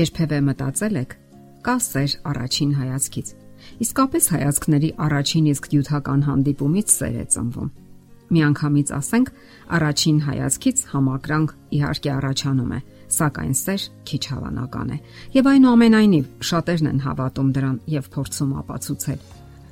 Երբևէ մտածել եք, կա սեր առաջին հայացքից։ Իսկապես հայացքների առաջին իսկ դյութական հանդիպումից սեր է ծնվում։ Միանգամից ասենք, առաջին հայացքից համակրանք իհարկե առաջանում է, սակայն սեր քիչ հավանական է։ Եվ այնուամենայնիվ շատերն են հավատում դրան եւ փորձում ապացուցել։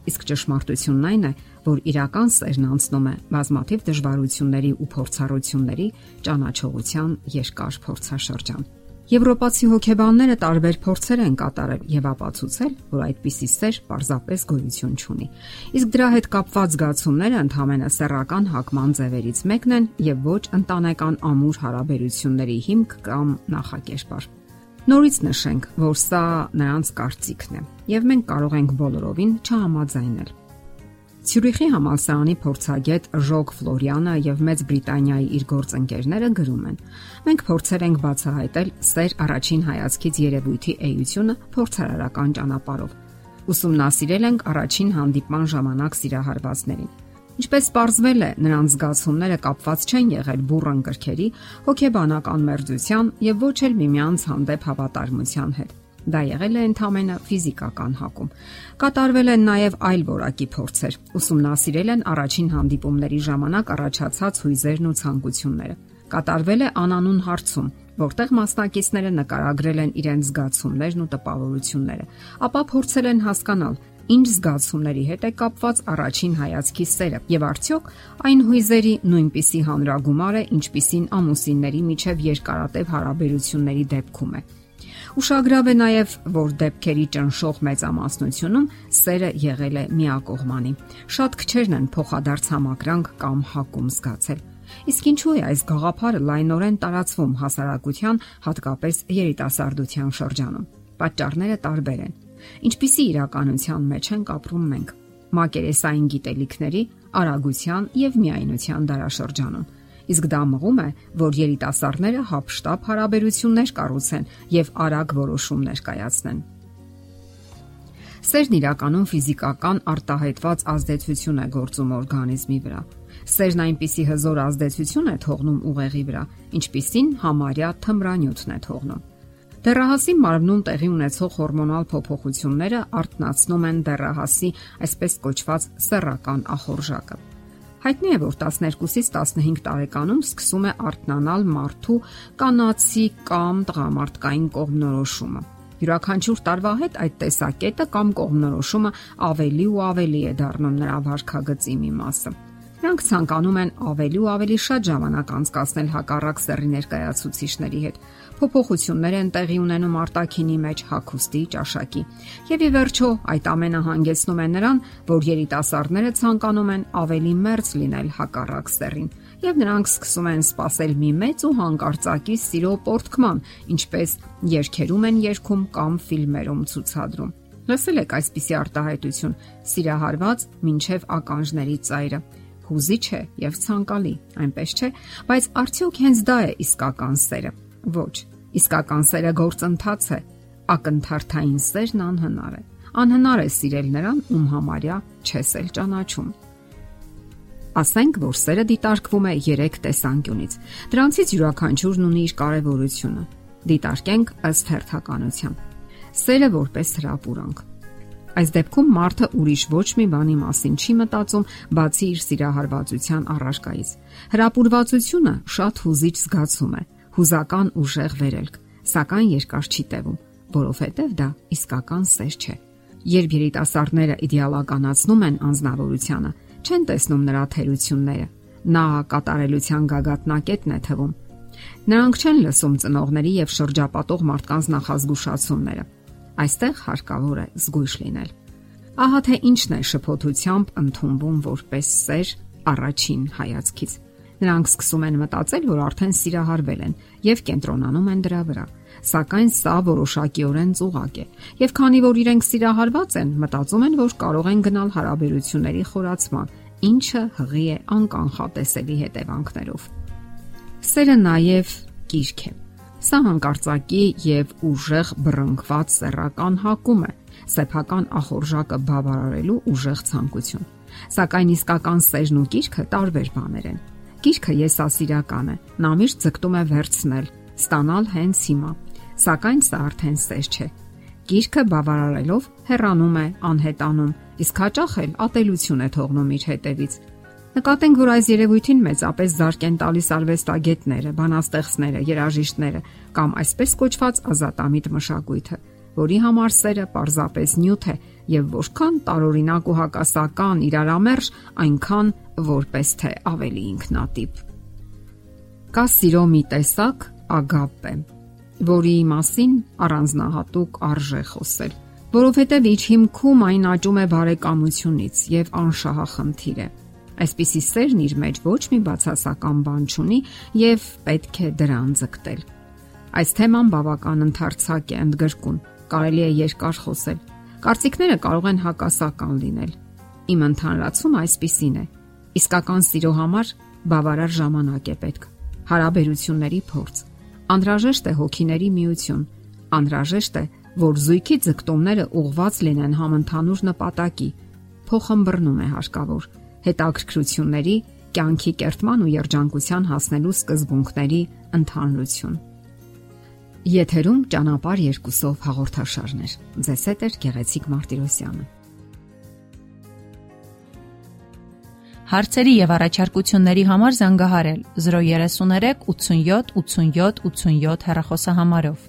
Իսկ ճշմարտությունն այն է, որ իրական սերն անցնում է բազմաթիվ դժվարությունների ու փորձառությունների ճանաչողության երկար փորձաշրջան։ Եվրոպացի հոգեբանները տարբեր փորձեր են կատարել եւ ապացուցել, որ այդպիսի սեր պարզապես գոյություն չունի։ Իսկ դրա հետ կապված զգացումները ընդհանրապես սեռական հակման ձևերից մեկն են եւ ոչ ընտանեկան ամուր հարաբերությունների հիմք կամ նախակերպար։ Նորից նշենք, որ սա նրանց կարծիքն է եւ մենք կարող ենք բոլորովին չհամաձայնել։ Ցյուրիխի համալսարանի փորձագետ Ժոկ Ֆլորյանը եւ Մեծ Բրիտանիայի իր գործընկերները գրում են. Մենք փորձեր ենք բացահայտել սեր առաջին հայացքից երևույթի էությունը փորձարարական ճանապարհով։ Ուսումնասիրել ենք առաջին հանդիպման ժամանակ սիրահարվածներին։ Ինչպես ողջվել է, նրանց զգացումները կապված չեն եղել բուրըն կրքերի, հոգեբանական մերձության եւ ոչ էլ միմյանց հանդեպ հավատարմության հետ։ Դա եղել է ընդամենը ֆիզիկական հակում։ Կատարվել են նաև այլ որակի փորձեր։ Ուսումնասիրել են առաջին հանդիպումների ժամանակ առաջացած հույզերն ու ցանկությունները։ Կատարվել է անանուն հարցում, որտեղ մասնակիցները նկարագրել են իրենց զգացումներն ու տպավորությունները, ապա փորձել են հասկանալ, ինչ զգացումների հետ է կապված առաջին հայացքի սերը եւ արդյոք այն հույզերի նույնպիսի հանրագումար է, ինչպիսին ամուսինների միջև երկարատև հարաբերությունների դեպքում է։ Ուշագրավ է նաև, որ դեպքերի ճնշող մեծամասնությունում սերը եղել է միակողմանի։ Շատ քչերն են փոխադարձ համակրանք կամ հակում զգացել։ Իսկ ինչու է այս գաղափարը լայնորեն տարածվում հասարակության, հատկապես երիտասարդության շրջանում։ Պատճառները տարբեր են։ Ինչպիսի իրականության մեջ ենք ապրում մենք։ Մակերեսային գիտելիքների, արագության եւ միայնության դարաշրջանում Իսկ դա մղում է, որ երիտասարդները հապշտապ հարաբերություններ կառուցեն եւ արագ որոշումներ կայացնեն։ Սերն իրականում ֆիզիկական արտահայտված ազդեցություն է գործում օրգանիզմի վրա։ Սերն այնպիսի հզոր ազդեցություն է թողնում ուղեղի վրա, ինչպիսին համարյա թմրանյութն է թողնում։ Դեռահասի մարմնում տեղի ունեցող հորմոնալ փոփոխությունները արտնացնում են դեռահասի այսպես կոչված սեռական ախորժակը։ Հայտնի է, որ 12-ից 15 տարեկանում սկսում է արթնանալ մարդու կանացի կամ տղամարդկային կողմնորոշումը։ Յուրաքանչյուր տարվա հետ այդ տեսակետը կամ կողմնորոշումը ավելի ու ավելի է դառնում նրա վարքագծի մի մասը։ Նրանք ցանկանում են ավելի ու ավելի շատ ժամանակ անցկасնել հակառակ սեռի ներկայացուցիչների հետ։ Փոփոխություններ են տեղի ունենում արտաքինի մեջ հակոստի ճաշակի։ Եվ ի վերջո, այդ ամենը հանգեցնում է նրան, որ երիտասարդները ցանկանում են ավելի մերձ լինել հակառակ սեռին եւ նրանք սկսում են սпасել մի մեծ ու հանկարծակի սիրո պորտքման, ինչպես երկերում են երկում կամ ֆիլմերում ցուցադրում։ Լսել եք այսպիսի արտահայտություն՝ սիրահարված ոչ միայն ականջների ծայրը հուզիչ է եւ ցանկալի, այնպես չէ, բայց արդյոք հենց դա է իսկական սերը։ Ոչ, իսկական սերը գործընթաց է, ակնթարթային սերն անհնար է։ Անհնար է սիրել նրան, ում համարյա չես էլ ճանաչում։ Ասենք, որ սերը դիտարկվում է 3 տեսանկյունից։ Դրանցից յուրաքանչյուրն ունի իր կարևորությունը։ Դիտարկենք ըստ հերթականության։ Սերը որպես հրապուրանք Այս դեպքում մարդը ուրիշ ոչ մի բանի մասին չի մտածում, բացի իր սիրահարվածության առարկայից։ Հրապուրվածությունը շատ հուզիչ զգացում է, հուզական ուժեղ վերելք, սակայն երկար չի տևում, որովհետև դա իսկական սեր չէ։ Երբ երիտասարդները իդեալականացնում են անznավորությունը, չեն տեսնում նրա թերությունները։ Նա կատարելության գագաթնակետն է թվում։ Նրանք չեն լսում ծնողների եւ շրջապատող մարդկանց նախազգուշացումները Այստեղ հարկավոր է զգույշ լինել։ Ահա թե ինչն է շփոթությամբ ընդունվում որպես սեր առաջին հայացքից։ Նրանք սկսում են մտածել, որ արդեն սիրահարվել են եւ կենտրոնանում են դրա վրա։ Սակայն սա որոշակիորեն ծուղակ է։ Եվ քանի որ իրենք սիրահարված են, մտածում են, որ կարող են գնալ հարաբերությունների խորացման, ինչը հղի է անկանխատեսելի հետևանքներով։ Սերը նաև կիրք է Սա հանկարծակի եւ ուժեղ բռնկված սեռական հակում է, սեփական ախորժակը բավարարելու ուժեղ ցանկություն։ Սակայն իսկական սերն ու կիրքը տարբեր բաներ են։ Կիրքը եսասիրական է։ Նա միշտ ձգտում է վերցնել, ստանալ հենց հիմա։ Սակայն սա արդեն սեր չէ։ Գիրքը բավարարելով հեռանում է անհետանում, իսկ հաճախ էլ ատելություն է թողնում իր հետևից։ Նկատենք, որ այս երևույթին մեծապես զարգ են տալիս արվեստագետները, բանաստեղծները, երաժիշտները կամ այսպես կոչված ազատամիտ մշակույթը, որի համար սերը պարզապես նյութ է եւ որքան տարօրինակ ու հակասական իրարամերժ, այնքան որպես թե ավելի ինքնատիպ։ Կա սիրո մի տեսակ ագապե, որի մասին առանձնահատուկ արժե խոսել, որովհետև իր հիմքում այն աճում է բարեկամությունից եւ անշահախնդիր է։ Այսպիսի սերն իր մեջ ոչ մի բացասական բան չունի եւ պետք է դրան ձգտել։ Այս թեման բավական ընդարձակ է, ընդգրկուն, կարելի է երկար խոսել։ Կարծիքները կարող են հակասական լինել։ Իմ ընդհանրացումը այսպիսին է. իսկական սիրո համար բավարար ժամանակ է պետք։ Հարաբերությունների փորձ Անհրաժեշտ է հոգիների միություն։ Անհրաժեշտ է, որ զույգի ձգտումները ուղված լինեն համընդհանուր նպատակի։ Փոխհմբռնում է հարկավոր հետաքրքրությունների, կյանքի կերտման ու երջանկության հասնելու սկզբունքների ընդհանրություն։ Եթերում ճանապար երկուսով հաղորդաշարներ։ Ձեզ հետ է Գեղեցիկ Մարտիրոսյանը։ Հարցերի եւ առաջարկությունների համար զանգահարել 033 87 87 87 հեռախոսահամարով։